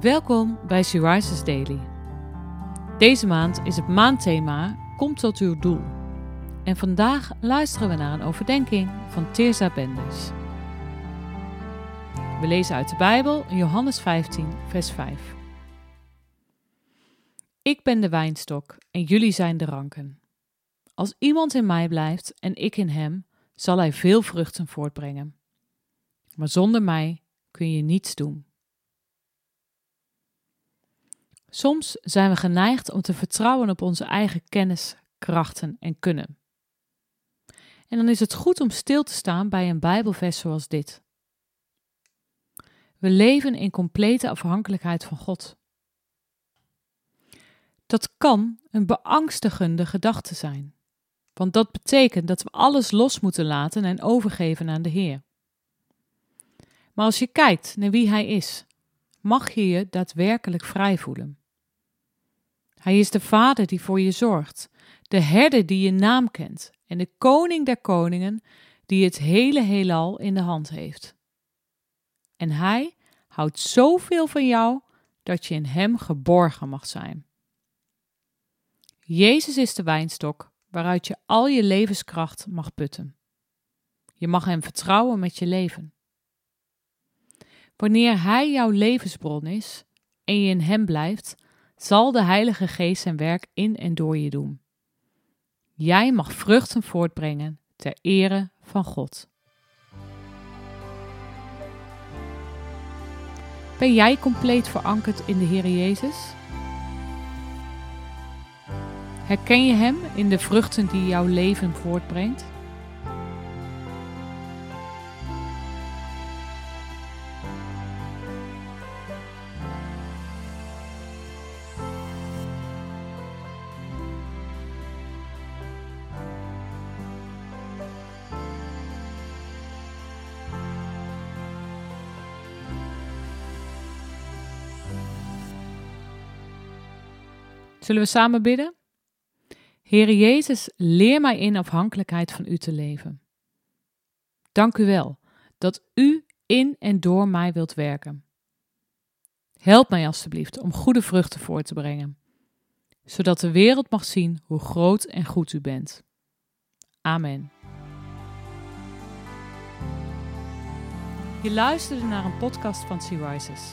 Welkom bij She Rises Daily. Deze maand is het maandthema Kom tot uw doel. En vandaag luisteren we naar een overdenking van Teersa Benders. We lezen uit de Bijbel Johannes 15, vers 5. Ik ben de wijnstok en jullie zijn de ranken. Als iemand in mij blijft en ik in hem, zal hij veel vruchten voortbrengen. Maar zonder mij kun je niets doen. Soms zijn we geneigd om te vertrouwen op onze eigen kennis, krachten en kunnen. En dan is het goed om stil te staan bij een Bijbelvers zoals dit. We leven in complete afhankelijkheid van God. Dat kan een beangstigende gedachte zijn, want dat betekent dat we alles los moeten laten en overgeven aan de Heer. Maar als je kijkt naar wie Hij is, mag je je daadwerkelijk vrij voelen. Hij is de Vader die voor je zorgt, de herder die je naam kent en de koning der koningen die het hele heelal in de hand heeft. En hij houdt zoveel van jou dat je in hem geborgen mag zijn. Jezus is de wijnstok waaruit je al je levenskracht mag putten. Je mag hem vertrouwen met je leven. Wanneer hij jouw levensbron is en je in hem blijft, zal de Heilige Geest zijn werk in en door je doen. Jij mag vruchten voortbrengen ter ere van God. Ben jij compleet verankerd in de Heer Jezus? Herken je Hem in de vruchten die jouw leven voortbrengt? Zullen we samen bidden? Heere Jezus, leer mij in afhankelijkheid van U te leven. Dank U wel dat U in en door mij wilt werken. Help mij alstublieft om goede vruchten voor te brengen, zodat de wereld mag zien hoe groot en goed U bent. Amen. Je luisterde naar een podcast van Sea Rises.